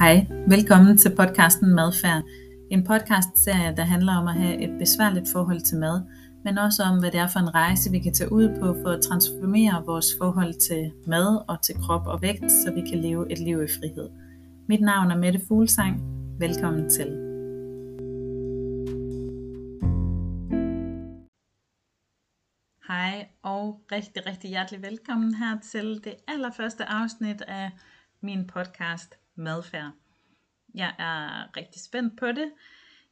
Hej, velkommen til podcasten Madfærd. En podcastserie, der handler om at have et besværligt forhold til mad, men også om, hvad det er for en rejse, vi kan tage ud på for at transformere vores forhold til mad og til krop og vægt, så vi kan leve et liv i frihed. Mit navn er Mette Fuglsang. Velkommen til. Hej og rigtig, rigtig hjertelig velkommen her til det allerførste afsnit af min podcast Madfærd. Jeg er rigtig spændt på det.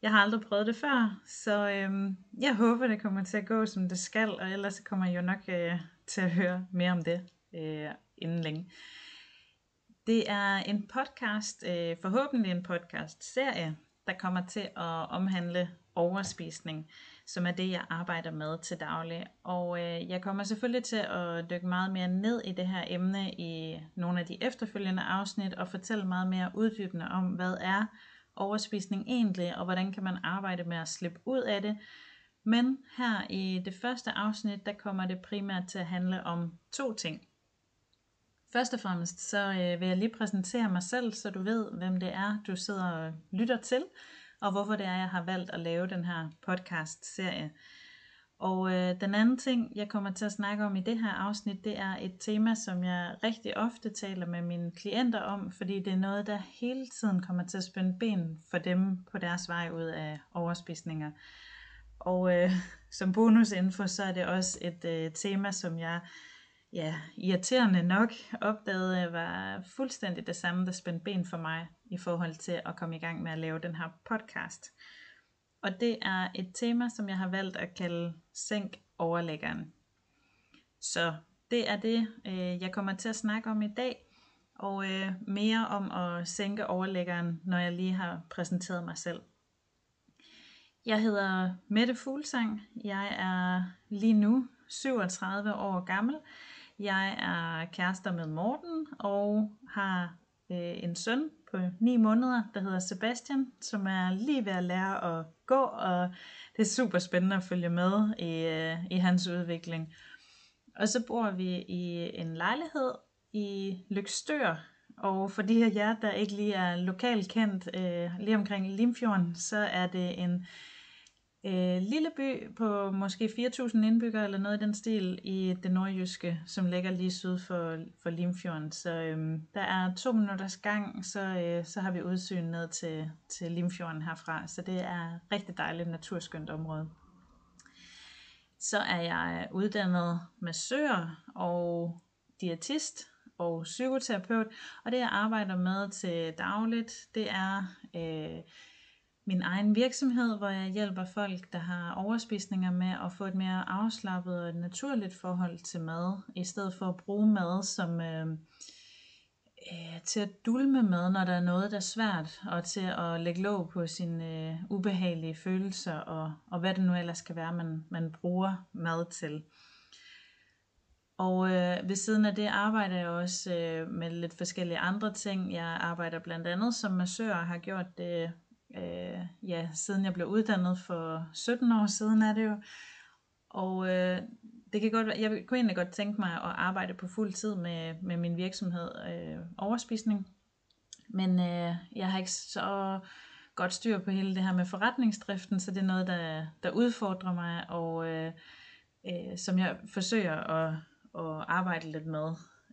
Jeg har aldrig prøvet det før, så øhm, jeg håber, det kommer til at gå, som det skal, og ellers kommer jeg jo nok øh, til at høre mere om det øh, inden længe. Det er en podcast, øh, forhåbentlig en podcast-serie, der kommer til at omhandle overspisning, som er det, jeg arbejder med til daglig. Og øh, jeg kommer selvfølgelig til at dykke meget mere ned i det her emne i nogle af de efterfølgende afsnit, og fortælle meget mere uddybende om, hvad er overspisning egentlig, og hvordan kan man arbejde med at slippe ud af det. Men her i det første afsnit, der kommer det primært til at handle om to ting. Først og fremmest så øh, vil jeg lige præsentere mig selv, så du ved, hvem det er, du sidder og lytter til, og hvorfor det er, jeg har valgt at lave den her podcast-serie. Og øh, den anden ting, jeg kommer til at snakke om i det her afsnit, det er et tema, som jeg rigtig ofte taler med mine klienter om, fordi det er noget, der hele tiden kommer til at spænde ben for dem på deres vej ud af overspisninger. Og øh, som bonusinfo, så er det også et øh, tema, som jeg ja, irriterende nok opdagede var fuldstændig det samme, der spændte ben for mig i forhold til at komme i gang med at lave den her podcast. Og det er et tema, som jeg har valgt at kalde Sænk overlæggeren. Så det er det, øh, jeg kommer til at snakke om i dag, og øh, mere om at sænke overlæggeren, når jeg lige har præsenteret mig selv. Jeg hedder Mette Fuglsang. Jeg er lige nu 37 år gammel. Jeg er kærester med Morten og har øh, en søn på 9 måneder, der hedder Sebastian, som er lige ved at lære at gå, og det er super spændende at følge med i, øh, i hans udvikling. Og så bor vi i en lejlighed i Lykstør, og for de her jer, der ikke lige er lokalt kendt, øh, lige omkring Limfjorden, så er det en øh, lille by på måske 4.000 indbyggere eller noget i den stil i det nordjyske, som ligger lige syd for, for Limfjorden. Så øh, der er to minutters gang, så, øh, så har vi udsyn ned til, til Limfjorden herfra. Så det er et rigtig dejligt naturskønt område. Så er jeg uddannet massør og diætist og psykoterapeut, og det jeg arbejder med til dagligt, det er øh, min egen virksomhed, hvor jeg hjælper folk, der har overspisninger med at få et mere afslappet og et naturligt forhold til mad, i stedet for at bruge mad som øh, øh, til at dulme mad, når der er noget, der er svært, og til at lægge låg på sine øh, ubehagelige følelser, og, og hvad det nu ellers kan være, man, man bruger mad til. Og øh, ved siden af det arbejder jeg også øh, med lidt forskellige andre ting. Jeg arbejder blandt andet som massør og har gjort det øh, ja, siden jeg blev uddannet for 17 år siden er det jo. Og øh, det kan godt være, jeg kunne egentlig godt tænke mig at arbejde på fuld tid med, med min virksomhed øh, overspisning. Men øh, jeg har ikke så godt styr på hele det her med forretningsdriften, så det er noget, der, der udfordrer mig, og øh, øh, som jeg forsøger at, at arbejde lidt med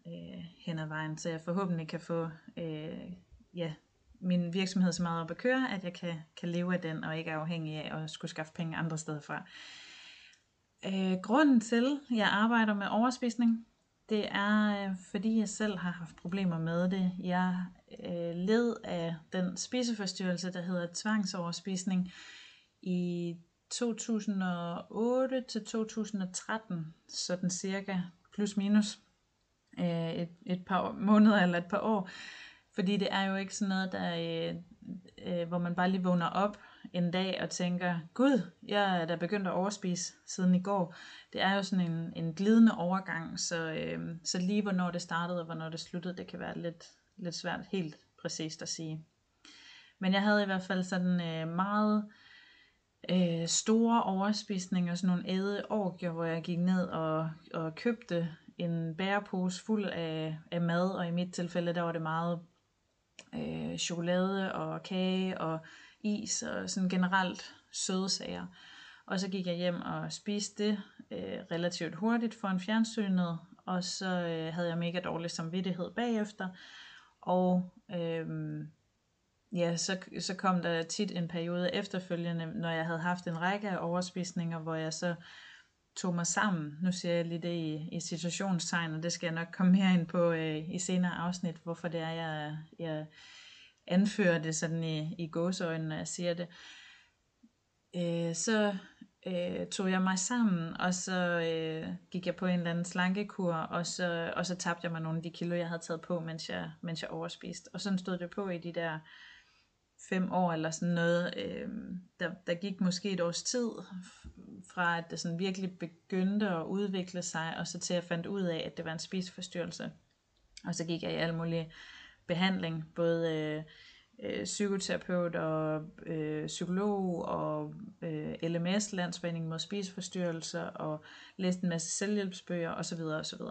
øh, hen ad vejen, så jeg forhåbentlig kan få øh, ja, min virksomhed så meget op at køre, at jeg kan, kan leve af den, og ikke er afhængig af at skulle skaffe penge andre steder fra. Øh, grunden til, at jeg arbejder med overspisning, det er, øh, fordi jeg selv har haft problemer med det. Jeg øh, led af den spiseforstyrrelse, der hedder tvangsoverspisning i 2008 til 2013, sådan cirka plus minus øh, et, et par måneder eller et par år. Fordi det er jo ikke sådan noget, der, øh, øh, hvor man bare lige vågner op en dag og tænker, gud, jeg er da begyndt at overspise siden i går. Det er jo sådan en, en glidende overgang, så, øh, så lige hvornår det startede og hvornår det sluttede, det kan være lidt, lidt svært helt præcist at sige. Men jeg havde i hvert fald sådan øh, meget øh, store overspisninger, sådan nogle æde orgier, hvor jeg gik ned og, og købte en bærepose fuld af, af mad, og i mit tilfælde, der var det meget øh, chokolade og kage og is og sådan generelt søde sager. Og så gik jeg hjem og spiste det øh, relativt hurtigt foran fjernsynet, og så øh, havde jeg mega dårlig samvittighed bagefter. Og øh, ja, så, så kom der tit en periode efterfølgende, når jeg havde haft en række af overspisninger, hvor jeg så tog mig sammen. Nu ser jeg lige det i, i situationstegn, og det skal jeg nok komme mere ind på øh, i senere afsnit, hvorfor det er, jeg, jeg anfører det sådan i, i gåseøjne, når jeg siger det. Øh, så øh, tog jeg mig sammen, og så øh, gik jeg på en eller anden slankekur, og så, og så tabte jeg mig nogle af de kilo, jeg havde taget på, mens jeg, mens jeg overspiste. Og sådan stod det på i de der fem år eller sådan noget. Øh, der, der gik måske et års tid fra, at det sådan virkelig begyndte at udvikle sig, og så til at jeg fandt ud af, at det var en spiseforstyrrelse. Og så gik jeg i alle mulige behandling, både øh, øh, psykoterapeut og øh, psykolog og øh, LMS, Landsforeningen mod spiseforstyrrelser, og læste en masse selvhjælpsbøger osv. osv.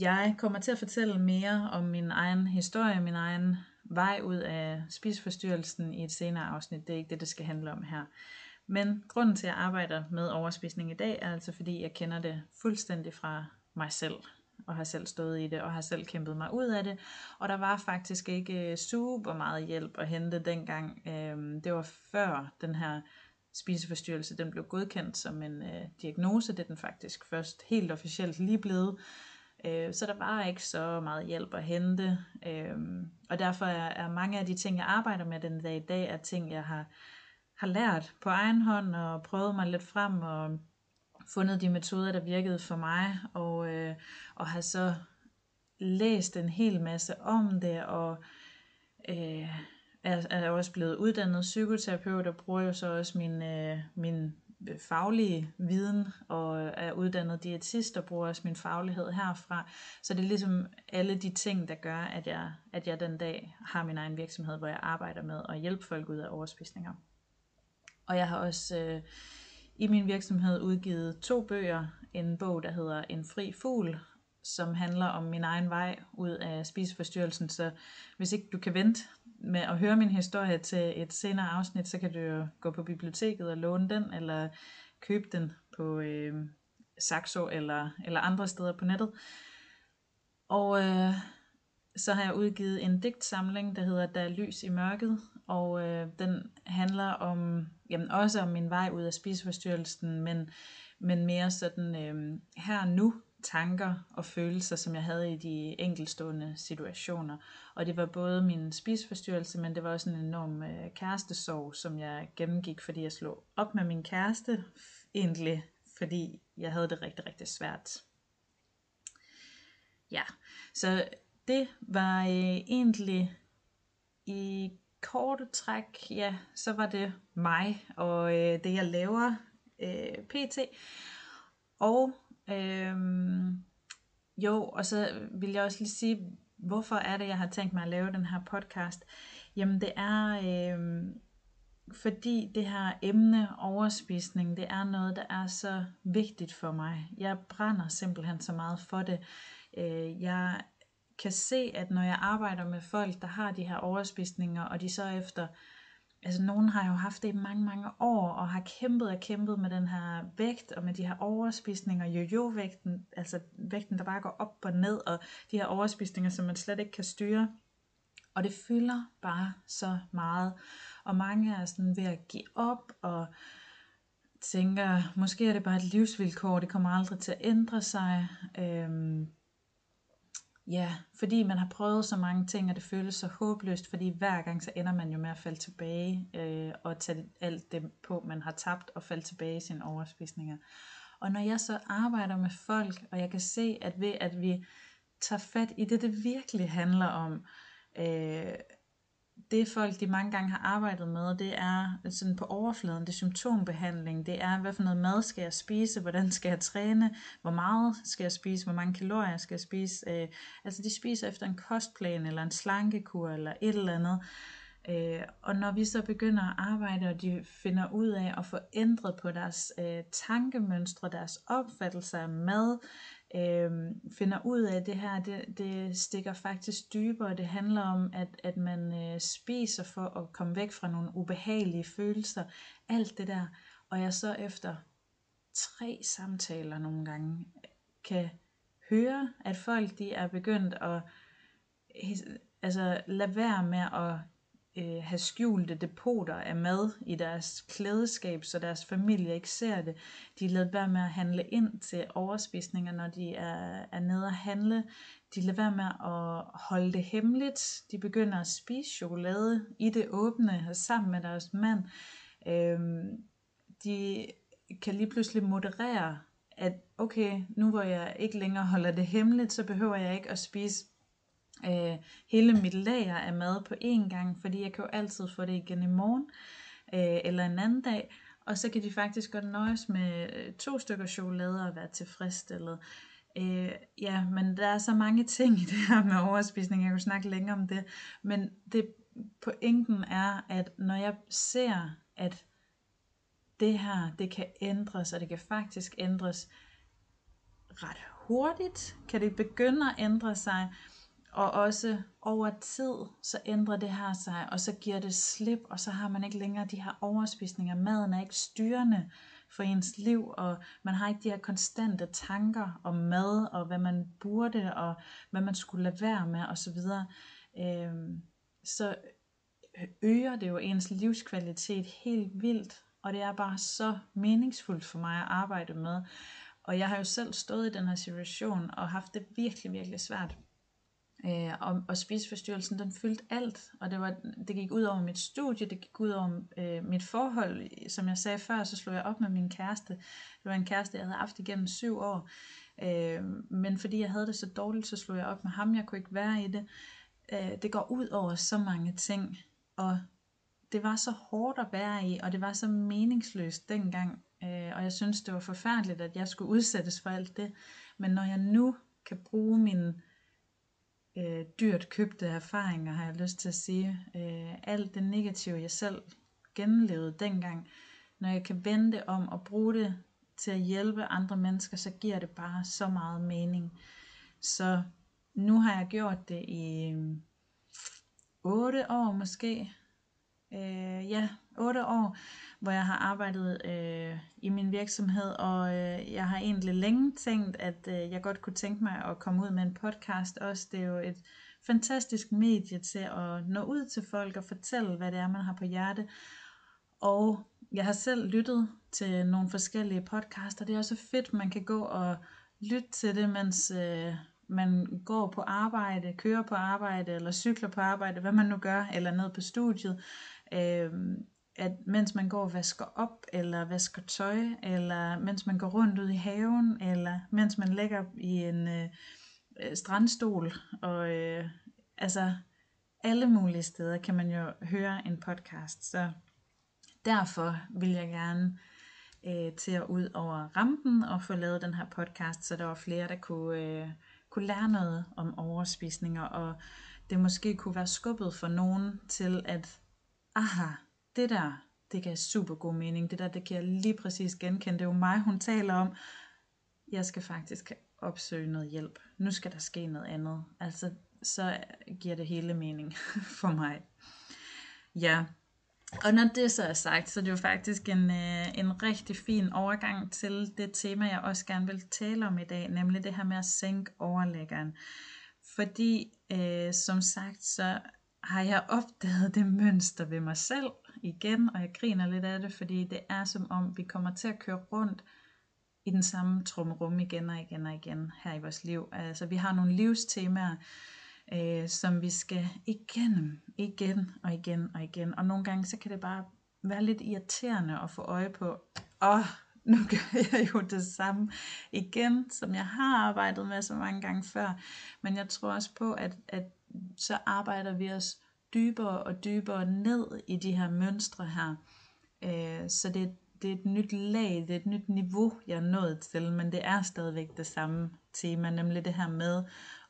Jeg kommer til at fortælle mere om min egen historie, min egen vej ud af spiseforstyrrelsen i et senere afsnit. Det er ikke det, det skal handle om her. Men grunden til, at jeg arbejder med overspisning i dag, er altså fordi, jeg kender det fuldstændig fra mig selv og har selv stået i det, og har selv kæmpet mig ud af det. Og der var faktisk ikke øh, super meget hjælp at hente dengang. Øhm, det var før den her spiseforstyrrelse, den blev godkendt som en øh, diagnose. Det er den faktisk først helt officielt lige blevet. Øh, så der var ikke så meget hjælp at hente. Øh, og derfor er, er mange af de ting, jeg arbejder med den dag i dag, er ting, jeg har, har lært på egen hånd og prøvet mig lidt frem og fundet de metoder, der virkede for mig, og, øh, og har så læst en hel masse om det, og øh, er, er også blevet uddannet psykoterapeut, og bruger jo så også min, øh, min faglige viden, og er uddannet diætist, og bruger også min faglighed herfra. Så det er ligesom alle de ting, der gør, at jeg, at jeg den dag har min egen virksomhed, hvor jeg arbejder med at hjælpe folk ud af overspisninger. Og jeg har også... Øh, i min virksomhed udgivet to bøger. En bog, der hedder En fri fugl, som handler om min egen vej ud af spiseforstyrrelsen. Så hvis ikke du kan vente med at høre min historie til et senere afsnit, så kan du jo gå på biblioteket og låne den, eller købe den på øh, Saxo eller, eller andre steder på nettet. Og øh, så har jeg udgivet en digtsamling, der hedder Der er lys i mørket, og øh, den handler om, jamen også om min vej ud af spiseforstyrrelsen, men, men mere sådan øh, her nu tanker og følelser, som jeg havde i de enkelstående situationer. Og det var både min spiseforstyrrelse, men det var også en enorm øh, kærestesorg, som jeg gennemgik, fordi jeg slog op med min kæreste, egentlig fordi jeg havde det rigtig, rigtig svært. Ja, så det var øh, egentlig i korte træk, ja, så var det mig og øh, det jeg laver øh, pt. Og Øhm, jo, og så vil jeg også lige sige, hvorfor er det, jeg har tænkt mig at lave den her podcast? Jamen det er, øh, fordi det her emne overspisning, det er noget, der er så vigtigt for mig. Jeg brænder simpelthen så meget for det. Øh, jeg kan se, at når jeg arbejder med folk, der har de her overspisninger, og de så efter, altså nogen har jo haft det i mange, mange år, og har kæmpet og kæmpet med den her vægt, og med de her overspisninger, jojo-vægten, altså vægten, der bare går op og ned, og de her overspisninger, som man slet ikke kan styre. Og det fylder bare så meget. Og mange er sådan ved at give op, og tænker, måske er det bare et livsvilkår, det kommer aldrig til at ændre sig. Øhm, Ja, fordi man har prøvet så mange ting, og det føles så håbløst, fordi hver gang så ender man jo med at falde tilbage øh, og tage alt det på, man har tabt, og falde tilbage i sine overspisninger. Og når jeg så arbejder med folk, og jeg kan se, at ved at vi tager fat i det, det virkelig handler om, øh, det folk de mange gange har arbejdet med, det er sådan på overfladen, det er symptombehandling, det er, hvad for noget mad skal jeg spise, hvordan skal jeg træne, hvor meget skal jeg spise, hvor mange kalorier skal jeg spise. Øh, altså de spiser efter en kostplan, eller en slankekur, eller et eller andet. Øh, og når vi så begynder at arbejde, og de finder ud af at få ændret på deres øh, tankemønstre, deres opfattelse af mad, øh, finder ud af, det her det, det stikker faktisk dybere. Det handler om, at, at man øh, spiser for at komme væk fra nogle ubehagelige følelser. Alt det der. Og jeg så efter tre samtaler nogle gange kan høre, at folk de er begyndt at altså, lade være med at øh, have skjulte depoter af mad i deres klædeskab, så deres familie ikke ser det. De lader være med at handle ind til overspisninger, når de er, er nede at handle. De lader være med at holde det hemmeligt. De begynder at spise chokolade i det åbne sammen med deres mand. Øhm, de kan lige pludselig moderere, at okay, nu hvor jeg ikke længere holder det hemmeligt, så behøver jeg ikke at spise øh, hele mit lager af mad på én gang, fordi jeg kan jo altid få det igen i morgen øh, eller en anden dag, og så kan de faktisk godt nøjes med øh, to stykker chokolade og være tilfredsstillet. Øh, ja, men der er så mange ting i det her med overspisning, jeg kunne snakke længere om det, men det pointen er, at når jeg ser, at det her, det kan ændres, og det kan faktisk ændres ret hurtigt, kan det begynde at ændre sig, og også over tid, så ændrer det her sig, og så giver det slip, og så har man ikke længere de her overspisninger. Maden er ikke styrende for ens liv, og man har ikke de her konstante tanker om mad, og hvad man burde, og hvad man skulle lade være med, osv. Øhm, så øger det jo ens livskvalitet helt vildt, og det er bare så meningsfuldt for mig at arbejde med. Og jeg har jo selv stået i den her situation, og haft det virkelig, virkelig svært Øh, og, og spiseforstyrrelsen, den fyldte alt, og det, var, det gik ud over mit studie, det gik ud over øh, mit forhold. Som jeg sagde før, så slog jeg op med min kæreste. Det var en kæreste, jeg havde haft igennem syv år. Øh, men fordi jeg havde det så dårligt, så slog jeg op med ham. Jeg kunne ikke være i det. Øh, det går ud over så mange ting, og det var så hårdt at være i, og det var så meningsløst dengang. Øh, og jeg synes, det var forfærdeligt, at jeg skulle udsættes for alt det. Men når jeg nu kan bruge min øh, dyrt købte erfaringer, har jeg lyst til at sige. Øh, alt det negative, jeg selv gennemlevede dengang, når jeg kan vende det om og bruge det til at hjælpe andre mennesker, så giver det bare så meget mening. Så nu har jeg gjort det i øh, 8 år måske. Øh, ja, 8 år, hvor jeg har arbejdet øh, i min virksomhed, og øh, jeg har egentlig længe tænkt, at øh, jeg godt kunne tænke mig at komme ud med en podcast også. Det er jo et fantastisk medie til at nå ud til folk og fortælle, hvad det er, man har på hjerte. Og jeg har selv lyttet til nogle forskellige podcaster. Det er også fedt, man kan gå og lytte til det, mens øh, man går på arbejde, kører på arbejde, eller cykler på arbejde, hvad man nu gør, eller ned på studiet. Øh, at mens man går og vasker op, eller vasker tøj, eller mens man går rundt ud i haven, eller mens man ligger i en øh, øh, strandstol, og øh, altså alle mulige steder kan man jo høre en podcast, så derfor vil jeg gerne øh, til at ud over rampen og få lavet den her podcast, så der var flere, der kunne, øh, kunne lære noget om overspisninger, og det måske kunne være skubbet for nogen til at aha, det der, det gav super god mening. Det der, det kan jeg lige præcis genkende. Det er jo mig, hun taler om. Jeg skal faktisk opsøge noget hjælp. Nu skal der ske noget andet. Altså, så giver det hele mening for mig. Ja, og når det så er sagt, så er det jo faktisk en, øh, en rigtig fin overgang til det tema, jeg også gerne vil tale om i dag, nemlig det her med at sænke overlæggeren. Fordi, øh, som sagt, så har jeg opdaget det mønster ved mig selv igen, og jeg griner lidt af det, fordi det er som om, vi kommer til at køre rundt i den samme trumrum igen og igen og igen her i vores liv. Altså vi har nogle livstemaer, øh, som vi skal igennem, igen og igen og igen. Og nogle gange så kan det bare være lidt irriterende at få øje på, åh, nu gør jeg jo det samme igen, som jeg har arbejdet med så mange gange før. Men jeg tror også på, at, at så arbejder vi os dybere og dybere ned i de her mønstre her. Øh, så det, det er et nyt lag, det er et nyt niveau, jeg er nået til, men det er stadigvæk det samme tema, nemlig det her med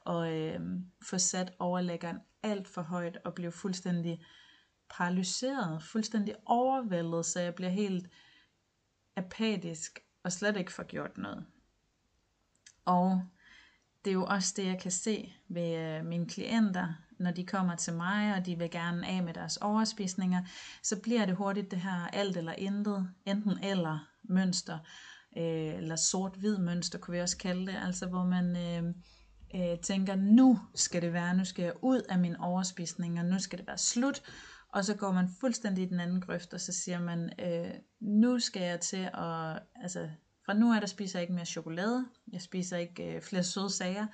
at øh, få sat overlæggeren alt for højt og blive fuldstændig paralyseret, fuldstændig overvældet, så jeg bliver helt apatisk og slet ikke får gjort noget. Og det er jo også det, jeg kan se ved øh, mine klienter, når de kommer til mig, og de vil gerne af med deres overspisninger, så bliver det hurtigt det her alt eller intet, enten eller mønster, øh, eller sort-hvid mønster, kunne vi også kalde det, altså hvor man øh, øh, tænker, nu skal det være, nu skal jeg ud af min overspisning, og nu skal det være slut, og så går man fuldstændig i den anden grøft, og så siger man, øh, nu skal jeg til at, altså fra nu af, der spiser jeg ikke mere chokolade, jeg spiser ikke øh, flere søde sager,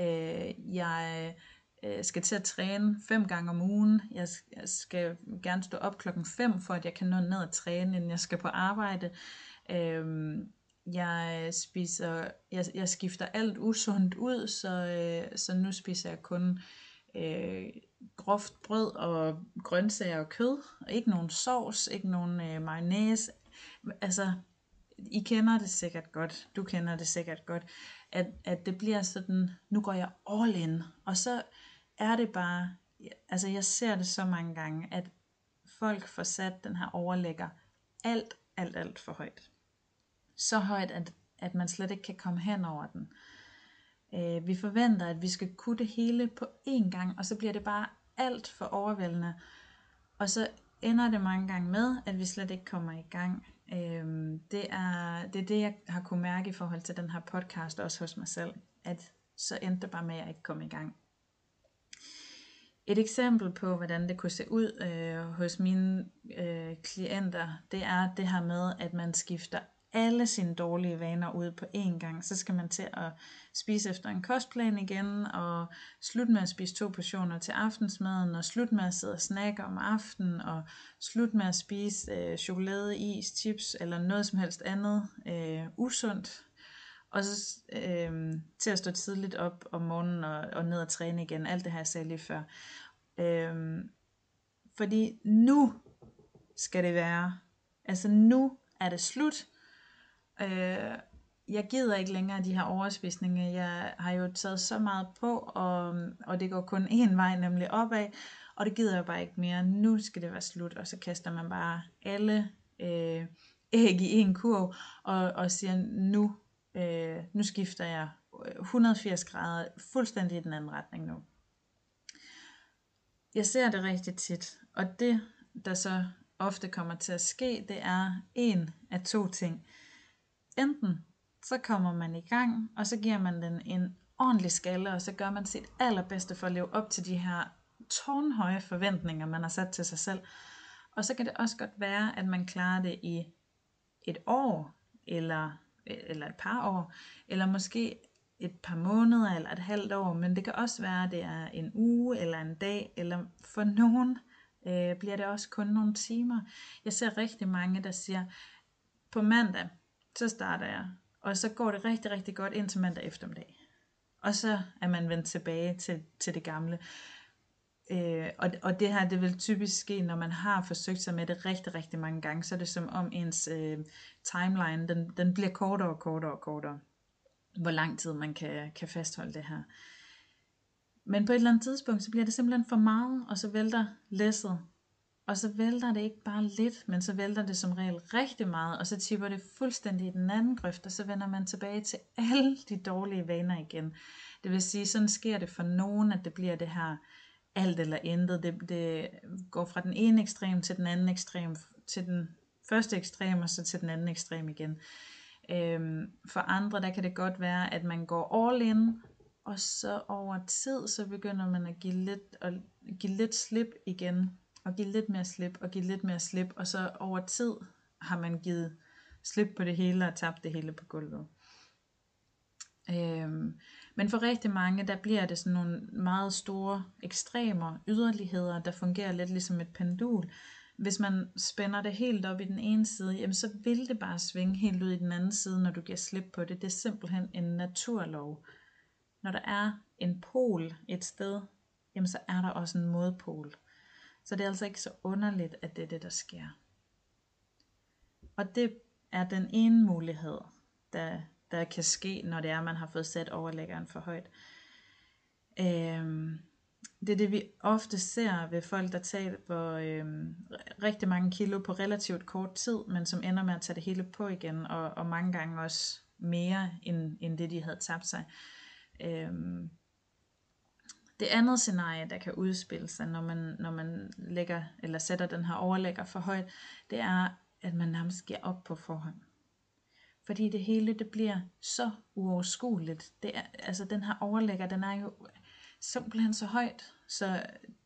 øh, jeg øh, skal til at træne fem gange om ugen, jeg, jeg skal gerne stå op klokken 5, for at jeg kan nå ned og træne, inden jeg skal på arbejde, øh, jeg spiser, jeg, jeg skifter alt usundt ud, så, øh, så nu spiser jeg kun øh, groft brød og grøntsager og kød, og ikke nogen sovs, ikke nogen øh, mayonnaise. Altså, I kender det sikkert godt, du kender det sikkert godt, at, at det bliver sådan, nu går jeg all in, og så er det bare, altså jeg ser det så mange gange, at folk får sat den her overlægger alt, alt, alt for højt så højt, at, at man slet ikke kan komme hen over den. Øh, vi forventer, at vi skal kunne det hele på én gang, og så bliver det bare alt for overvældende. Og så ender det mange gange med, at vi slet ikke kommer i gang. Øh, det, er, det er det, jeg har kunne mærke i forhold til den her podcast, også hos mig selv, at så endte det bare med, at jeg ikke kom i gang. Et eksempel på, hvordan det kunne se ud øh, hos mine øh, klienter, det er det her med, at man skifter alle sine dårlige vaner ud på én gang, så skal man til at spise efter en kostplan igen, og slutte med at spise to portioner til aftensmaden, og slutte med at sidde og snakke om aftenen, og slutte med at spise øh, chokolade, is, chips eller noget som helst andet øh, usundt. Og så øh, til at stå tidligt op om morgenen og, og ned og træne igen. Alt det her jeg sagde lige før. Øh, fordi nu skal det være. Altså nu er det slut Øh, jeg gider ikke længere de her overspisninger. Jeg har jo taget så meget på, og, og det går kun én vej, nemlig opad. Og det gider jeg bare ikke mere. Nu skal det være slut, og så kaster man bare alle øh, æg i en kurv, og, og siger, nu, øh, nu skifter jeg øh, 180 grader fuldstændig i den anden retning nu. Jeg ser det rigtig tit, og det, der så ofte kommer til at ske, det er en af to ting enten så kommer man i gang, og så giver man den en ordentlig skalle, og så gør man sit allerbedste for at leve op til de her tårnhøje forventninger, man har sat til sig selv. Og så kan det også godt være, at man klarer det i et år, eller, eller et par år, eller måske et par måneder, eller et halvt år, men det kan også være, at det er en uge, eller en dag, eller for nogen øh, bliver det også kun nogle timer. Jeg ser rigtig mange, der siger, på mandag, så starter jeg. Og så går det rigtig, rigtig godt indtil mandag eftermiddag. Og så er man vendt tilbage til, til det gamle. Øh, og, og det her, det vil typisk ske, når man har forsøgt sig med det rigtig, rigtig mange gange, så er det som om ens øh, timeline, den, den bliver kortere og kortere og kortere, hvor lang tid man kan, kan fastholde det her. Men på et eller andet tidspunkt, så bliver det simpelthen for meget, og så vælter læsset og så vælter det ikke bare lidt, men så vælter det som regel rigtig meget, og så tipper det fuldstændig i den anden grøft, og så vender man tilbage til alle de dårlige vaner igen. Det vil sige, sådan sker det for nogen, at det bliver det her alt eller intet. Det, det går fra den ene ekstrem til den anden ekstrem, til den første ekstrem, og så til den anden ekstrem igen. Øhm, for andre, der kan det godt være, at man går all in, og så over tid, så begynder man at give lidt, og give lidt slip igen og give lidt mere slip, og give lidt mere slip, og så over tid har man givet slip på det hele og tabt det hele på gulvet. Øhm, men for rigtig mange, der bliver det sådan nogle meget store ekstremer, yderligheder, der fungerer lidt ligesom et pendul. Hvis man spænder det helt op i den ene side, jamen så vil det bare svinge helt ud i den anden side, når du giver slip på det. Det er simpelthen en naturlov. Når der er en pol et sted, jamen så er der også en modpol. Så det er altså ikke så underligt, at det er det, der sker. Og det er den ene mulighed, der, der kan ske, når det er, at man har fået sat overlæggeren for højt. Øhm, det er det, vi ofte ser ved folk, der taber øhm, rigtig mange kilo på relativt kort tid, men som ender med at tage det hele på igen, og, og mange gange også mere end, end det, de havde tabt sig. Øhm, det andet scenarie, der kan udspille sig, når man, når man lægger, eller sætter den her overlægger for højt, det er, at man nærmest giver op på forhånd. Fordi det hele, det bliver så uoverskueligt. Det er, altså den her overlægger, den er jo simpelthen så højt, så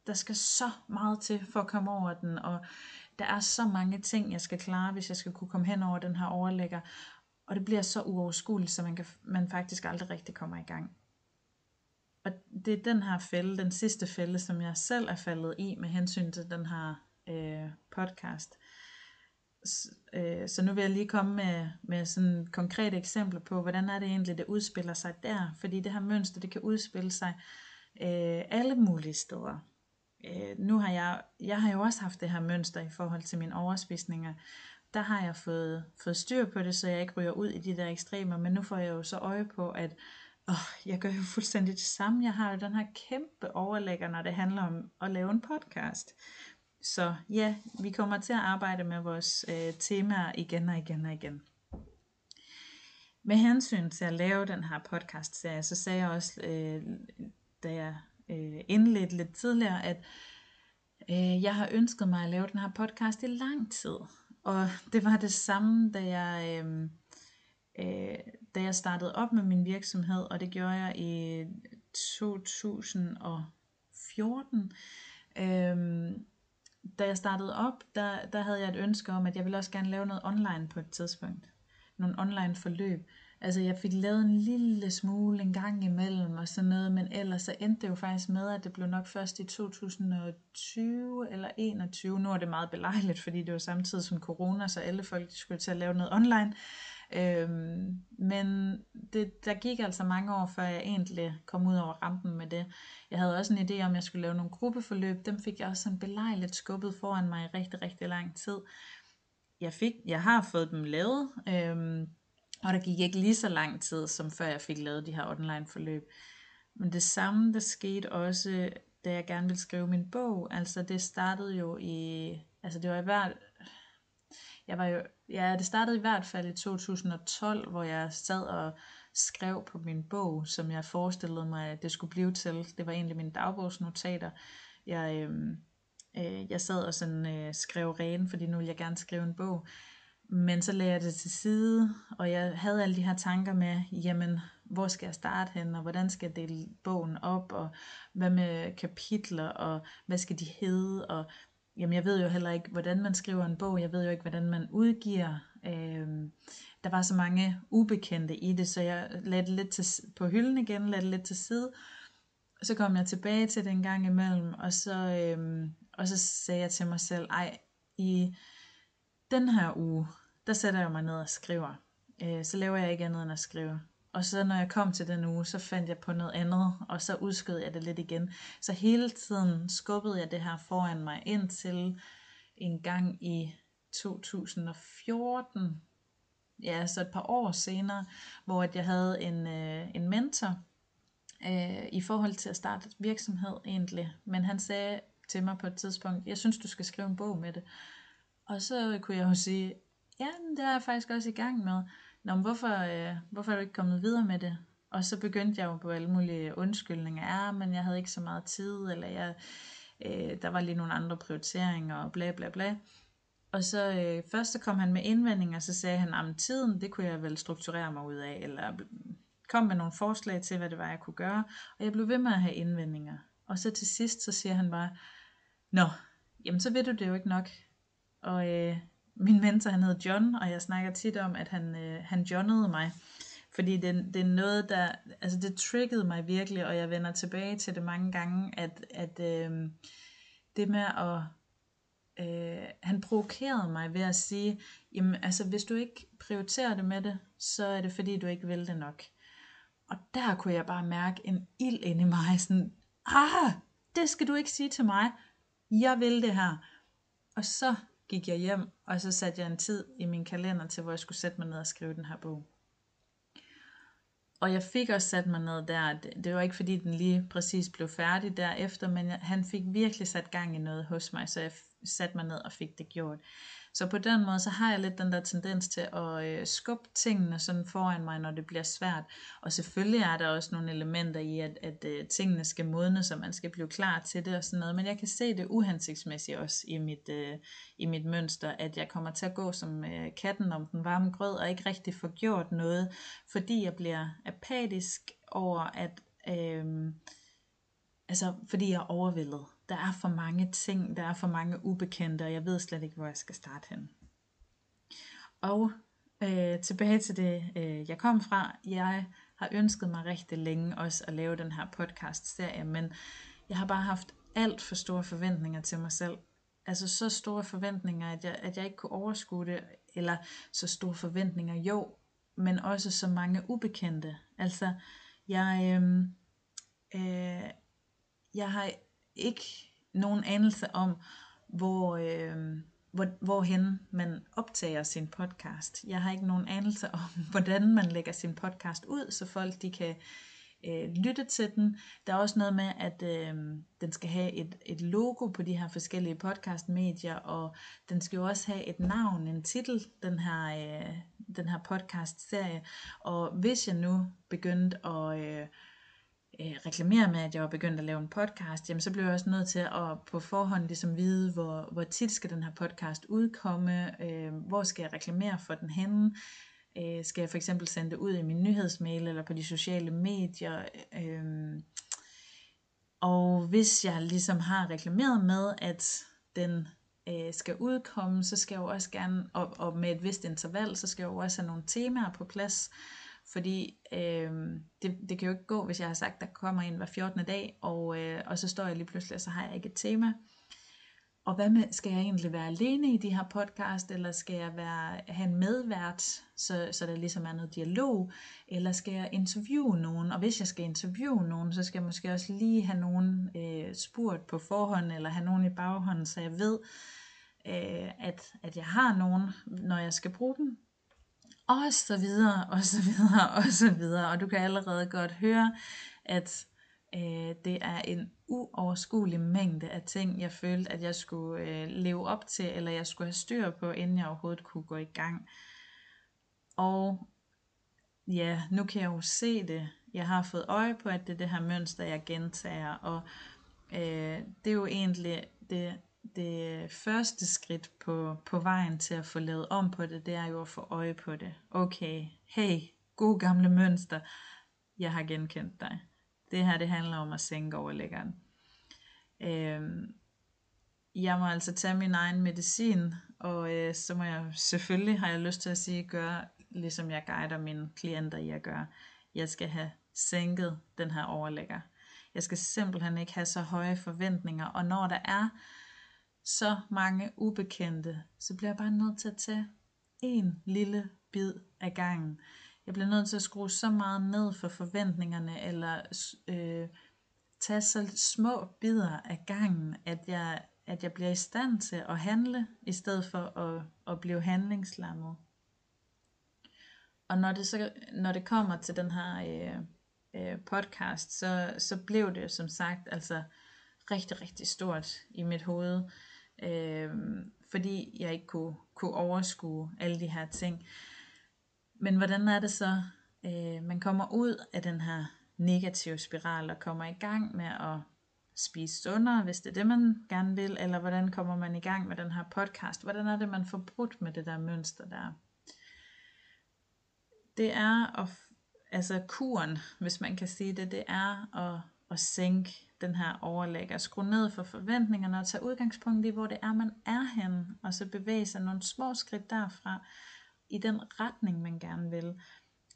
der skal så meget til for at komme over den, og der er så mange ting, jeg skal klare, hvis jeg skal kunne komme hen over den her overlægger, og det bliver så uoverskueligt, så man, kan, man faktisk aldrig rigtig kommer i gang. Og det er den her fælde, den sidste fælde, som jeg selv er faldet i med hensyn til den her øh, podcast. Så, øh, så nu vil jeg lige komme med, med sådan konkrete eksempler på, hvordan er det egentlig, det udspiller sig der. Fordi det her mønster, det kan udspille sig øh, alle mulige steder. Øh, nu har jeg, jeg har jo også haft det her mønster i forhold til mine overspisninger. Der har jeg fået, fået styr på det, så jeg ikke ryger ud i de der ekstremer, men nu får jeg jo så øje på, at åh, jeg gør jo fuldstændig det samme. Jeg har jo den her kæmpe overlægger, når det handler om at lave en podcast. Så ja, vi kommer til at arbejde med vores øh, temaer igen og igen og igen. Med hensyn til at lave den her podcast serie, så sagde jeg også, øh, da jeg øh, indledte lidt tidligere, at øh, jeg har ønsket mig at lave den her podcast i lang tid. Og det var det samme, da jeg, øh, øh, da jeg startede op med min virksomhed, og det gjorde jeg i 2014. Øh, da jeg startede op, der, der havde jeg et ønske om, at jeg ville også gerne lave noget online på et tidspunkt. Nogle online forløb. Altså jeg fik lavet en lille smule en gang imellem og sådan noget, men ellers så endte det jo faktisk med, at det blev nok først i 2020 eller 21. Nu er det meget belejligt, fordi det var samtidig som corona, så alle folk skulle til at lave noget online. Øhm, men det, der gik altså mange år, før jeg egentlig kom ud over rampen med det. Jeg havde også en idé om, at jeg skulle lave nogle gruppeforløb. Dem fik jeg også sådan belejligt skubbet foran mig i rigtig, rigtig lang tid. Jeg, fik, jeg har fået dem lavet, øhm, og der gik ikke lige så lang tid, som før jeg fik lavet de her online forløb. Men det samme, der skete også, da jeg gerne ville skrive min bog. Altså det startede jo i, altså det var i hvert, jeg var jo, ja, det startede i hvert fald i 2012, hvor jeg sad og skrev på min bog, som jeg forestillede mig, at det skulle blive til. Det var egentlig mine dagbogsnotater. Jeg, øh, øh, jeg sad og sådan øh, skrev ren, fordi nu ville jeg gerne skrive en bog. Men så lagde jeg det til side, og jeg havde alle de her tanker med, jamen, hvor skal jeg starte hen, og hvordan skal jeg dele bogen op, og hvad med kapitler, og hvad skal de hedde, og jamen, jeg ved jo heller ikke, hvordan man skriver en bog, jeg ved jo ikke, hvordan man udgiver. Øh, der var så mange ubekendte i det, så jeg lagde det lidt til, på hylden igen, lagde det lidt til side, så kom jeg tilbage til det en gang imellem, og så, øh, og så sagde jeg til mig selv, ej, i den her uge, der sætter jeg mig ned og skriver. Øh, så laver jeg ikke andet end at skrive. Og så når jeg kom til den uge, så fandt jeg på noget andet, og så udskød jeg det lidt igen. Så hele tiden skubbede jeg det her foran mig indtil en gang i 2014, ja, så et par år senere, hvor at jeg havde en, øh, en mentor øh, i forhold til at starte virksomhed egentlig. Men han sagde til mig på et tidspunkt, jeg synes du skal skrive en bog med det. Og så kunne jeg jo sige, ja, det er jeg faktisk også i gang med. Nå, men hvorfor, øh, hvorfor er du ikke kommet videre med det? Og så begyndte jeg jo på alle mulige undskyldninger. Ja, men jeg havde ikke så meget tid, eller jeg, øh, der var lige nogle andre prioriteringer, og bla bla bla. Og så øh, først så kom han med indvendinger, og så sagde han, at tiden, det kunne jeg vel strukturere mig ud af, eller kom med nogle forslag til, hvad det var, jeg kunne gøre. Og jeg blev ved med at have indvendinger. Og så til sidst, så siger han bare, Nå, jamen så ved du det jo ikke nok. Og øh, min mentor, han hed John, og jeg snakker tit om, at han, øh, han johnede mig. Fordi det, det er noget, der, altså det triggede mig virkelig, og jeg vender tilbage til det mange gange, at, at øh, det med at, øh, han provokerede mig ved at sige, jamen altså hvis du ikke prioriterer det med det, så er det fordi du ikke vil det nok. Og der kunne jeg bare mærke en ild ind i mig, sådan, ah, det skal du ikke sige til mig, jeg vil det her. Og så gik jeg hjem, og så satte jeg en tid i min kalender til, hvor jeg skulle sætte mig ned og skrive den her bog. Og jeg fik også sat mig ned der. Det var ikke fordi den lige præcis blev færdig derefter, men han fik virkelig sat gang i noget hos mig, så jeg satte mig ned og fik det gjort. Så på den måde, så har jeg lidt den der tendens til at øh, skubbe tingene sådan foran mig, når det bliver svært. Og selvfølgelig er der også nogle elementer i, at, at øh, tingene skal modnes, så man skal blive klar til det og sådan noget. Men jeg kan se det uhensigtsmæssigt også i mit, øh, i mit mønster, at jeg kommer til at gå som øh, katten om den varme grød, og ikke rigtig få gjort noget, fordi jeg bliver apatisk over, at... Øh, altså, fordi jeg er overvældet der er for mange ting, der er for mange ubekendte, og jeg ved slet ikke, hvor jeg skal starte hen. Og øh, tilbage til det, øh, jeg kom fra. Jeg har ønsket mig rigtig længe også at lave den her podcast-serie, men jeg har bare haft alt for store forventninger til mig selv. Altså så store forventninger, at jeg, at jeg ikke kunne overskue det, eller så store forventninger, jo, men også så mange ubekendte. Altså, jeg, øh, øh, jeg har ikke nogen anelse om, hvor, øh, hvor, hvorhen man optager sin podcast. Jeg har ikke nogen anelse om, hvordan man lægger sin podcast ud, så folk de kan øh, lytte til den. Der er også noget med, at øh, den skal have et, et logo på de her forskellige podcastmedier, og den skal jo også have et navn, en titel, den her, øh, den her podcast-serie. Og hvis jeg nu begyndte at... Øh, øh, reklamere med, at jeg var begyndt at lave en podcast, jamen så blev jeg også nødt til at på forhånd ligesom vide, hvor, hvor tit skal den her podcast udkomme, øh, hvor skal jeg reklamere for den henne, øh, skal jeg for eksempel sende det ud i min nyhedsmail eller på de sociale medier, øh, og hvis jeg ligesom har reklameret med, at den øh, skal udkomme, så skal jeg jo også gerne, og, og med et vist interval, så skal jeg jo også have nogle temaer på plads, fordi øh, det, det kan jo ikke gå, hvis jeg har sagt, der kommer en hver 14. dag, og, øh, og så står jeg lige pludselig, og så har jeg ikke et tema. Og hvad med, skal jeg egentlig være alene i de her podcast, eller skal jeg være, have en medvært, så, så der ligesom er noget dialog, eller skal jeg interviewe nogen, og hvis jeg skal interviewe nogen, så skal jeg måske også lige have nogen øh, spurgt på forhånd, eller have nogen i baghånden, så jeg ved, øh, at, at jeg har nogen, når jeg skal bruge dem, og så videre, og så videre, og så videre. Og du kan allerede godt høre, at øh, det er en uoverskuelig mængde af ting, jeg følte, at jeg skulle øh, leve op til, eller jeg skulle have styr på, inden jeg overhovedet kunne gå i gang. Og ja, nu kan jeg jo se det. Jeg har fået øje på, at det er det her mønster, jeg gentager, og øh, det er jo egentlig det det første skridt på, på vejen til at få lavet om på det, det er jo at få øje på det. Okay, hey, god gamle mønster, jeg har genkendt dig. Det her, det handler om at sænke overlæggeren. Øhm, jeg må altså tage min egen medicin, og øh, så må jeg selvfølgelig, har jeg lyst til at sige, gøre, ligesom jeg guider mine klienter i at gøre. Jeg skal have sænket den her overlægger. Jeg skal simpelthen ikke have så høje forventninger, og når der er så mange ubekendte, så bliver jeg bare nødt til at tage en lille bid af gangen. Jeg bliver nødt til at skrue så meget ned for forventningerne, eller øh, tage så små bidder af gangen, at jeg, at jeg bliver i stand til at handle, i stedet for at, at blive handlingslammet. Og når det, så, når det kommer til den her øh, øh, podcast, så, så blev det som sagt altså rigtig, rigtig stort i mit hoved øh, fordi jeg ikke kunne, kunne overskue alle de her ting. Men hvordan er det så, øh, man kommer ud af den her negative spiral og kommer i gang med at spise sundere, hvis det er det, man gerne vil, eller hvordan kommer man i gang med den her podcast? Hvordan er det, man får brudt med det der mønster der? Det er at, altså kuren, hvis man kan sige det, det er at, at sænke den her overlægger. Skru ned for forventningerne og tage udgangspunkt i, hvor det er, man er henne, og så bevæge sig nogle små skridt derfra i den retning, man gerne vil.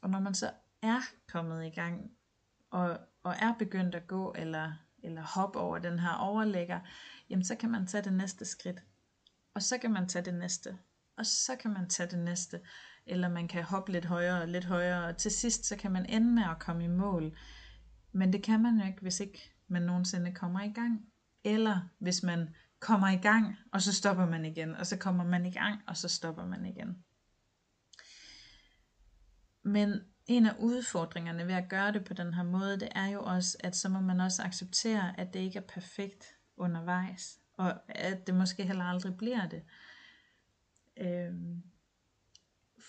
Og når man så er kommet i gang, og, og er begyndt at gå, eller, eller hoppe over den her overlægger, jamen så kan man tage det næste skridt. Og så kan man tage det næste. Og så kan man tage det næste. Eller man kan hoppe lidt højere og lidt højere. Og til sidst så kan man ende med at komme i mål. Men det kan man jo ikke, hvis ikke man nogensinde kommer i gang. Eller hvis man kommer i gang, og så stopper man igen, og så kommer man i gang, og så stopper man igen. Men en af udfordringerne ved at gøre det på den her måde, det er jo også, at så må man også acceptere, at det ikke er perfekt undervejs, og at det måske heller aldrig bliver det. Øhm,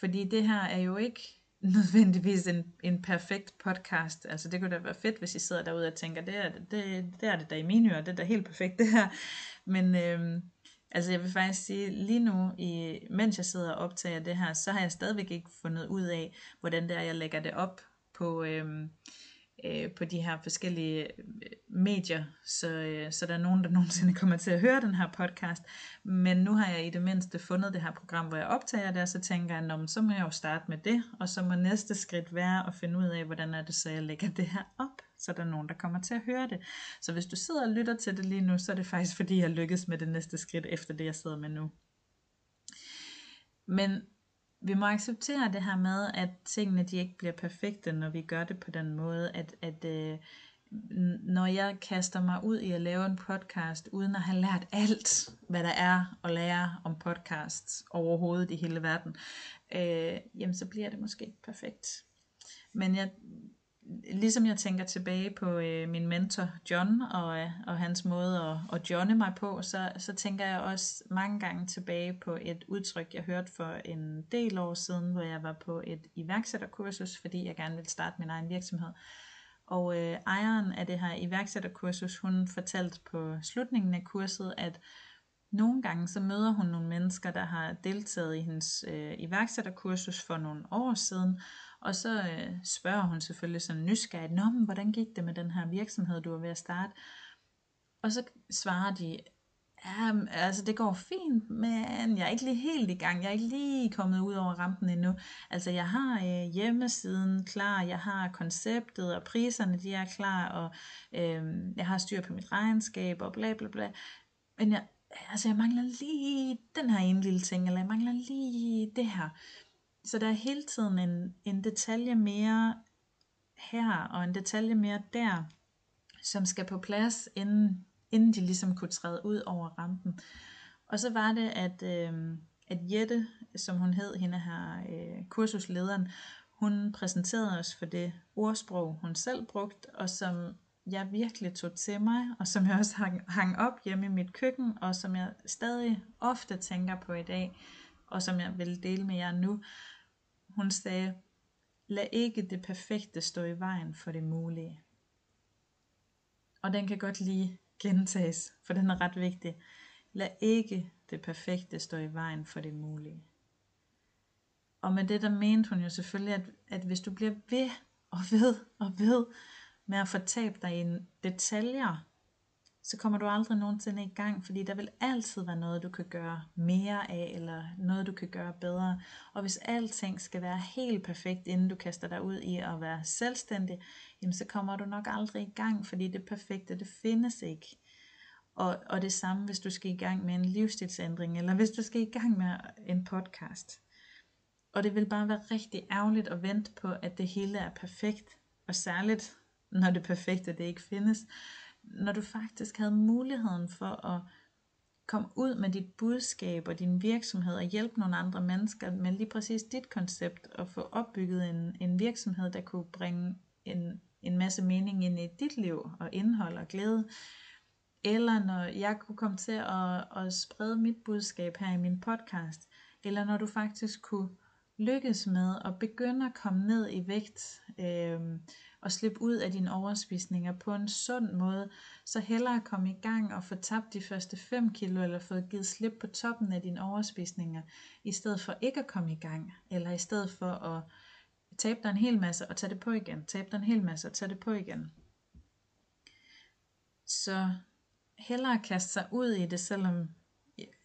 fordi det her er jo ikke nødvendigvis en, en perfekt podcast. Altså det kunne da være fedt, hvis I sidder derude og tænker, det er det, det, det, er det der i mine ører, det er da helt perfekt det her. Men øhm, altså jeg vil faktisk sige, lige nu, i, mens jeg sidder og optager det her, så har jeg stadigvæk ikke fundet ud af, hvordan det er, jeg lægger det op på, øhm, øh, på de her forskellige øh, medier, så, øh, så der er nogen, der nogensinde kommer til at høre den her podcast. Men nu har jeg i det mindste fundet det her program, hvor jeg optager det, og så tænker jeg, Nå, så må jeg jo starte med det, og så må næste skridt være at finde ud af, hvordan er det så, jeg lægger det her op, så der er nogen, der kommer til at høre det. Så hvis du sidder og lytter til det lige nu, så er det faktisk fordi, jeg lykkes med det næste skridt efter det, jeg sidder med nu. Men vi må acceptere det her med, at tingene de ikke bliver perfekte, når vi gør det på den måde, at, at øh, når jeg kaster mig ud i at lave en podcast, uden at have lært alt, hvad der er at lære om podcasts overhovedet i hele verden, øh, jamen så bliver det måske ikke perfekt. Men jeg, ligesom jeg tænker tilbage på øh, min mentor John og, øh, og hans måde at, at johnne mig på, så, så tænker jeg også mange gange tilbage på et udtryk, jeg hørte for en del år siden, hvor jeg var på et iværksætterkursus, fordi jeg gerne ville starte min egen virksomhed. Og øh, ejeren af det her iværksætterkursus, hun fortalte på slutningen af kurset, at nogle gange så møder hun nogle mennesker, der har deltaget i hendes øh, iværksætterkursus for nogle år siden, og så øh, spørger hun selvfølgelig sådan nysgerrigt, Nå, men hvordan gik det med den her virksomhed, du var ved at starte? Og så svarer de, ja, altså det går fint, men jeg er ikke lige helt i gang. Jeg er ikke lige kommet ud over rampen endnu. Altså jeg har øh, hjemmesiden klar, jeg har konceptet, og priserne de er klar, og øh, jeg har styr på mit regnskab, og bla bla bla. Men jeg, altså jeg mangler lige den her ene lille ting, eller jeg mangler lige det her. Så der er hele tiden en, en detalje mere her, og en detalje mere der, som skal på plads, inden, inden de ligesom kunne træde ud over rampen. Og så var det, at, øh, at Jette, som hun hed, hende her øh, kursuslederen, hun præsenterede os for det ordsprog, hun selv brugte, og som jeg virkelig tog til mig, og som jeg også hang, hang op hjemme i mit køkken, og som jeg stadig ofte tænker på i dag, og som jeg vil dele med jer nu. Hun sagde, lad ikke det perfekte stå i vejen for det mulige. Og den kan godt lige gentages, for den er ret vigtig. Lad ikke det perfekte stå i vejen for det mulige. Og med det der mente hun jo selvfølgelig, at, at hvis du bliver ved og ved og ved med at fortabe dig i detaljer, så kommer du aldrig nogensinde i gang, fordi der vil altid være noget, du kan gøre mere af, eller noget, du kan gøre bedre. Og hvis alting skal være helt perfekt, inden du kaster dig ud i at være selvstændig, jamen så kommer du nok aldrig i gang, fordi det perfekte, det findes ikke. Og, og det samme, hvis du skal i gang med en livsstilsændring, eller hvis du skal i gang med en podcast. Og det vil bare være rigtig ærgerligt at vente på, at det hele er perfekt, og særligt når det perfekte det ikke findes, når du faktisk havde muligheden for at komme ud med dit budskab og din virksomhed og hjælpe nogle andre mennesker med lige præcis dit koncept og få opbygget en, en virksomhed, der kunne bringe en, en masse mening ind i dit liv og indhold og glæde. Eller når jeg kunne komme til at, at sprede mit budskab her i min podcast. Eller når du faktisk kunne lykkes med at begynde at komme ned i vægt. Øh, og slippe ud af dine overspisninger på en sund måde, så hellere komme i gang og få tabt de første 5 kilo, eller få givet slip på toppen af dine overspisninger, i stedet for ikke at komme i gang, eller i stedet for at tabe dig en hel masse og tage det på igen, tabe dig en hel masse og tage det på igen. Så hellere kaste sig ud i det, selvom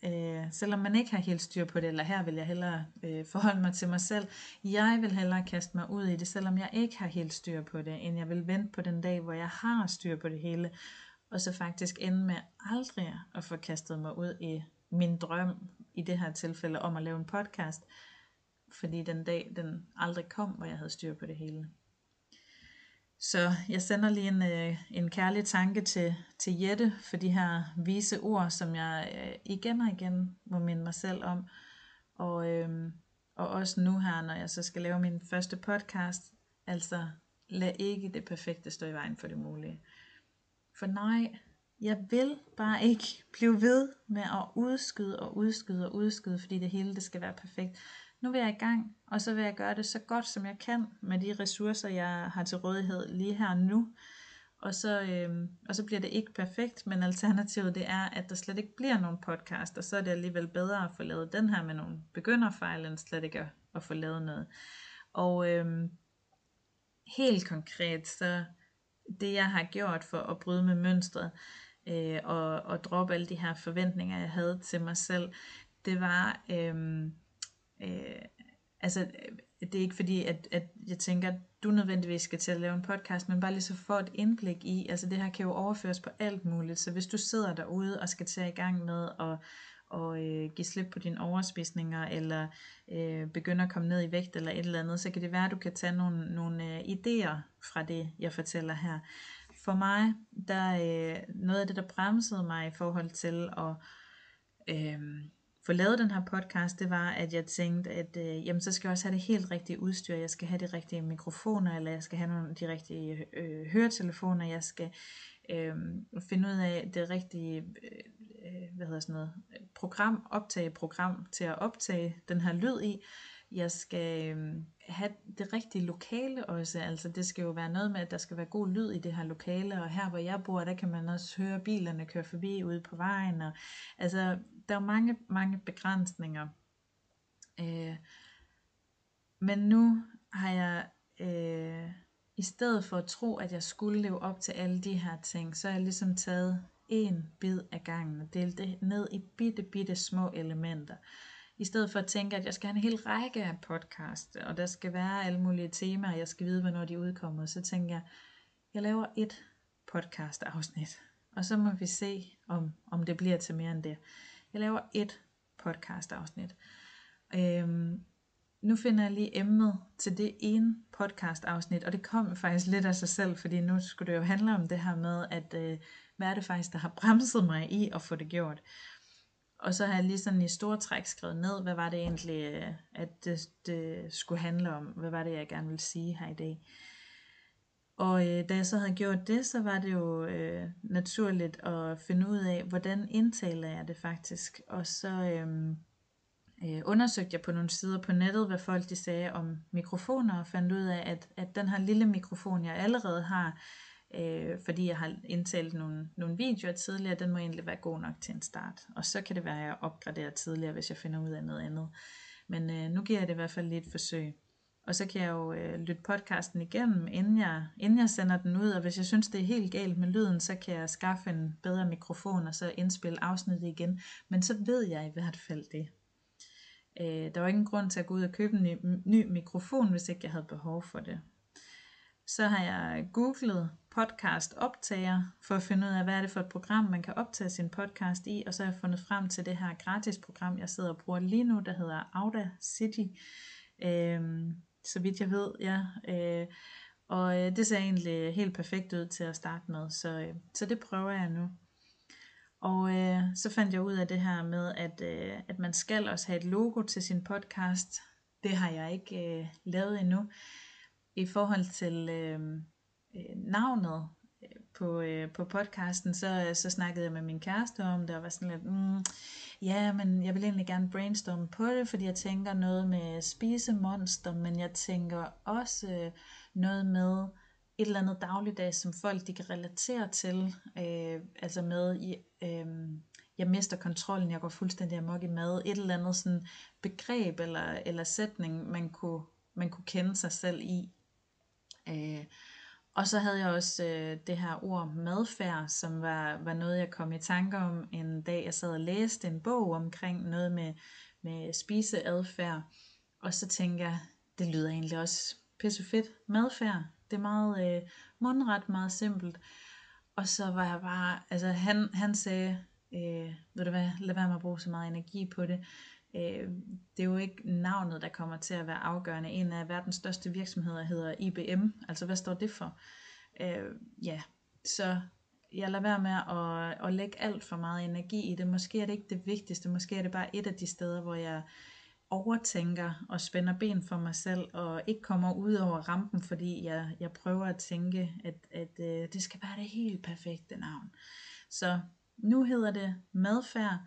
øh, selvom man ikke har helt styr på det, eller her vil jeg hellere øh, forholde mig til mig selv, jeg vil hellere kaste mig ud i det, selvom jeg ikke har helt styr på det, end jeg vil vente på den dag, hvor jeg har styr på det hele, og så faktisk ende med aldrig at få kastet mig ud i min drøm, i det her tilfælde om at lave en podcast, fordi den dag, den aldrig kom, hvor jeg havde styr på det hele. Så jeg sender lige en, øh, en kærlig tanke til, til Jette for de her vise ord, som jeg øh, igen og igen må minde mig selv om. Og, øh, og også nu her, når jeg så skal lave min første podcast, altså lad ikke det perfekte stå i vejen for det mulige. For nej, jeg vil bare ikke blive ved med at udskyde og udskyde og udskyde, fordi det hele det skal være perfekt. Nu vil jeg i gang, og så vil jeg gøre det så godt som jeg kan med de ressourcer, jeg har til rådighed lige her nu. Og så, øh, og så bliver det ikke perfekt, men alternativet det er, at der slet ikke bliver nogen podcast, og så er det alligevel bedre at få lavet den her med nogle begynderfejl, end slet ikke at, at få lavet noget. Og øh, helt konkret, så det jeg har gjort for at bryde med mønstret, øh, og, og droppe alle de her forventninger, jeg havde til mig selv, det var, øh, øh, altså øh, det er ikke fordi, at, at jeg tænker, at du nødvendigvis skal til at lave en podcast, men bare lige så få et indblik i, altså det her kan jo overføres på alt muligt, så hvis du sidder derude og skal tage i gang med at og øh, give slip på dine overspisninger, eller øh, begynde at komme ned i vægt, eller et eller andet, så kan det være, at du kan tage nogle, nogle øh, idéer fra det, jeg fortæller her. For mig, der øh, noget af det, der bremsede mig i forhold til at øh, få lavet den her podcast, det var, at jeg tænkte, at øh, jamen, så skal jeg også have det helt rigtige udstyr. Jeg skal have de rigtige mikrofoner, eller jeg skal have nogle, de rigtige øh, høretelefoner. Jeg skal øh, finde ud af det rigtige øh, øh hvad hedder sådan noget, program, optage program til at optage den her lyd i. Jeg skal øh, have det rigtige lokale også, altså det skal jo være noget med, at der skal være god lyd i det her lokale, og her hvor jeg bor, der kan man også høre bilerne køre forbi ude på vejen, og altså der er mange, mange begrænsninger. Øh, men nu har jeg, øh, i stedet for at tro, at jeg skulle leve op til alle de her ting, så har jeg ligesom taget en bid af gangen og delt det ned i bitte, bitte små elementer. I stedet for at tænke, at jeg skal have en hel række af podcast, og der skal være alle mulige temaer, og jeg skal vide, hvornår de udkommer, så tænker jeg, jeg laver et podcast afsnit, og så må vi se, om, om det bliver til mere end det. Jeg laver et podcast afsnit. Øhm, nu finder jeg lige emnet til det ene podcast afsnit, og det kom faktisk lidt af sig selv, fordi nu skulle det jo handle om det her med, at øh, hvad er det faktisk, der har bremset mig i at få det gjort. Og så har jeg lige sådan i store træk skrevet ned, hvad var det egentlig, øh, at det, det skulle handle om, hvad var det, jeg gerne ville sige her i dag. Og øh, da jeg så havde gjort det, så var det jo øh, naturligt at finde ud af, hvordan indtaler jeg det faktisk. Og så øh, øh, undersøgte jeg på nogle sider på nettet, hvad folk de sagde om mikrofoner, og fandt ud af, at, at den her lille mikrofon, jeg allerede har, øh, fordi jeg har indtalt nogle, nogle videoer tidligere, den må egentlig være god nok til en start. Og så kan det være, at jeg opgraderer tidligere, hvis jeg finder ud af noget andet. Men øh, nu giver jeg det i hvert fald lidt et forsøg. Og så kan jeg jo øh, lytte podcasten igennem, inden jeg, inden jeg sender den ud. Og hvis jeg synes, det er helt galt med lyden, så kan jeg skaffe en bedre mikrofon og så indspille afsnittet igen. Men så ved jeg i hvert fald det. Øh, der var ingen grund til at gå ud og købe en ny, ny mikrofon, hvis ikke jeg havde behov for det. Så har jeg googlet podcast optager for at finde ud af, hvad er det for et program, man kan optage sin podcast i. Og så har jeg fundet frem til det her gratis program, jeg sidder og bruger lige nu, der hedder Audacity. Øhm, så vidt jeg ved, ja. Øh, og øh, det ser egentlig helt perfekt ud til at starte med, så, øh, så det prøver jeg nu. Og øh, så fandt jeg ud af det her med, at, øh, at man skal også have et logo til sin podcast. Det har jeg ikke øh, lavet endnu. I forhold til øh, øh navnet øh, på, øh, på podcasten, så, så snakkede jeg med min kæreste om det, og var sådan lidt, mm, ja, men jeg vil egentlig gerne brainstorme på det, fordi jeg tænker noget med spisemonster, men jeg tænker også øh, noget med et eller andet dagligdag, som folk de kan relatere til, øh, altså med, i, øh, jeg mister kontrollen, jeg går fuldstændig amok i mad, et eller andet sådan begreb eller, eller sætning, man kunne, man kunne kende sig selv i. Øh, og så havde jeg også øh, det her ord madfærd, som var, var noget, jeg kom i tanke om en dag, jeg sad og læste en bog omkring noget med, med spiseadfærd. Og så tænkte jeg, det lyder egentlig også pisse fedt. Madfærd, det er meget øh, mundret, meget simpelt. Og så var jeg bare, altså han, han sagde, øh, ved du hvad, lad være med at bruge så meget energi på det. Øh, det er jo ikke navnet, der kommer til at være afgørende. En af verdens største virksomheder hedder IBM. Altså hvad står det for? Øh, ja, så jeg lader være med at, at lægge alt for meget energi i det. Måske er det ikke det vigtigste. Måske er det bare et af de steder, hvor jeg overtænker og spænder ben for mig selv, og ikke kommer ud over rampen, fordi jeg, jeg prøver at tænke, at, at øh, det skal være det helt perfekte navn. Så nu hedder det Madfærd.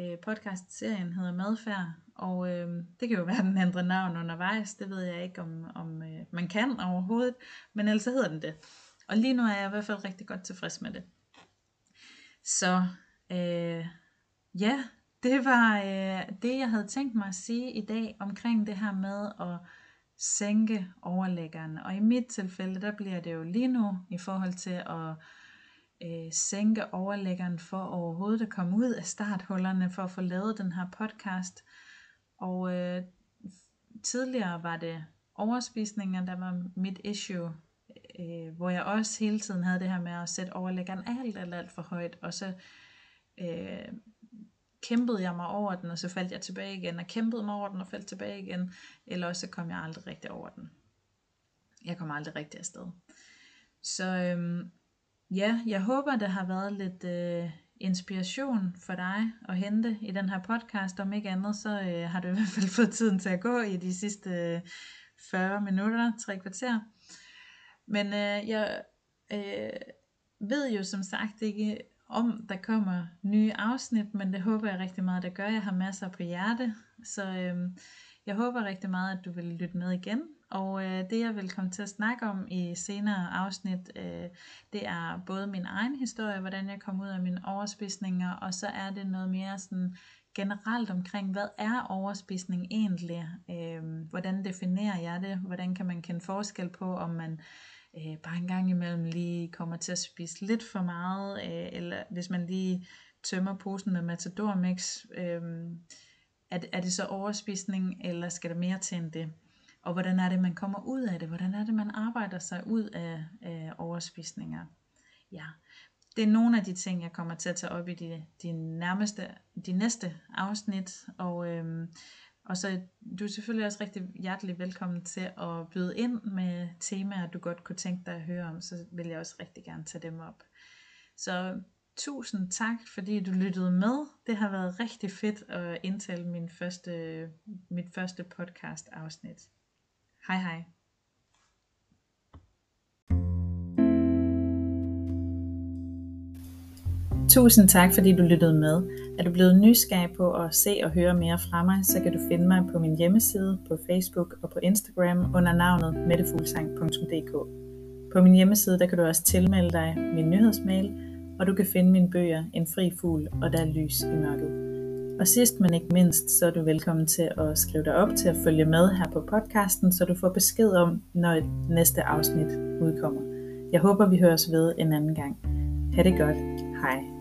Øh, podcastserien hedder Madfærd, og øh, det kan jo være, den ændrer navn undervejs. Det ved jeg ikke, om, om øh, man kan overhovedet, men ellers så hedder den det. Og lige nu er jeg i hvert fald rigtig godt tilfreds med det. Så øh, ja, det var øh, det, jeg havde tænkt mig at sige i dag omkring det her med at sænke overlæggeren. Og i mit tilfælde, der bliver det jo lige nu i forhold til at øh, sænke overlæggeren for overhovedet at komme ud af starthullerne for at få lavet den her podcast. Og øh, tidligere var det overspisninger, der var mit issue, øh, hvor jeg også hele tiden havde det her med at sætte overlæggeren alt, alt, alt for højt, og så øh, kæmpede jeg mig over den, og så faldt jeg tilbage igen, og kæmpede mig over den, og faldt tilbage igen, eller også så kom jeg aldrig rigtig over den. Jeg kom aldrig rigtig afsted. Så øhm, ja, jeg håber, det har været lidt øh, inspiration for dig at hente i den her podcast. Om ikke andet, så øh, har du i hvert fald fået tiden til at gå i de sidste øh, 40 minutter, tre kvarter. Men øh, jeg øh, ved jo som sagt ikke, om der kommer nye afsnit, men det håber jeg rigtig meget, der gør. Jeg har masser på hjerte, så øh, jeg håber rigtig meget, at du vil lytte med igen. Og øh, det jeg vil komme til at snakke om i senere afsnit, øh, det er både min egen historie, hvordan jeg kom ud af mine overspisninger, og så er det noget mere sådan generelt omkring, hvad er overspisning egentlig? Øh, hvordan definerer jeg det? Hvordan kan man kende forskel på, om man øh, bare en gang imellem lige kommer til at spise lidt for meget, øh, eller hvis man lige tømmer posen med Matador Mix, øh, er, det, er det så overspisning, eller skal der mere til end det? Og hvordan er det, man kommer ud af det? Hvordan er det, man arbejder sig ud af, af overspisninger? Ja, det er nogle af de ting, jeg kommer til at tage op i de, de, nærmeste, de næste afsnit. Og, øhm, og så du er selvfølgelig også rigtig hjertelig velkommen til at byde ind med temaer, du godt kunne tænke dig at høre om. Så vil jeg også rigtig gerne tage dem op. Så tusind tak, fordi du lyttede med. Det har været rigtig fedt at indtale min første, mit første podcast afsnit. Hej hej. Tusind tak, fordi du lyttede med. Er du blevet nysgerrig på at se og høre mere fra mig, så kan du finde mig på min hjemmeside, på Facebook og på Instagram under navnet mettefuglsang.dk. På min hjemmeside der kan du også tilmelde dig min nyhedsmail, og du kan finde mine bøger En fri fugl og Der er lys i mørket. Og sidst men ikke mindst, så er du velkommen til at skrive dig op til at følge med her på podcasten, så du får besked om, når et næste afsnit udkommer. Jeg håber, vi høres ved en anden gang. Ha' det godt. Hej.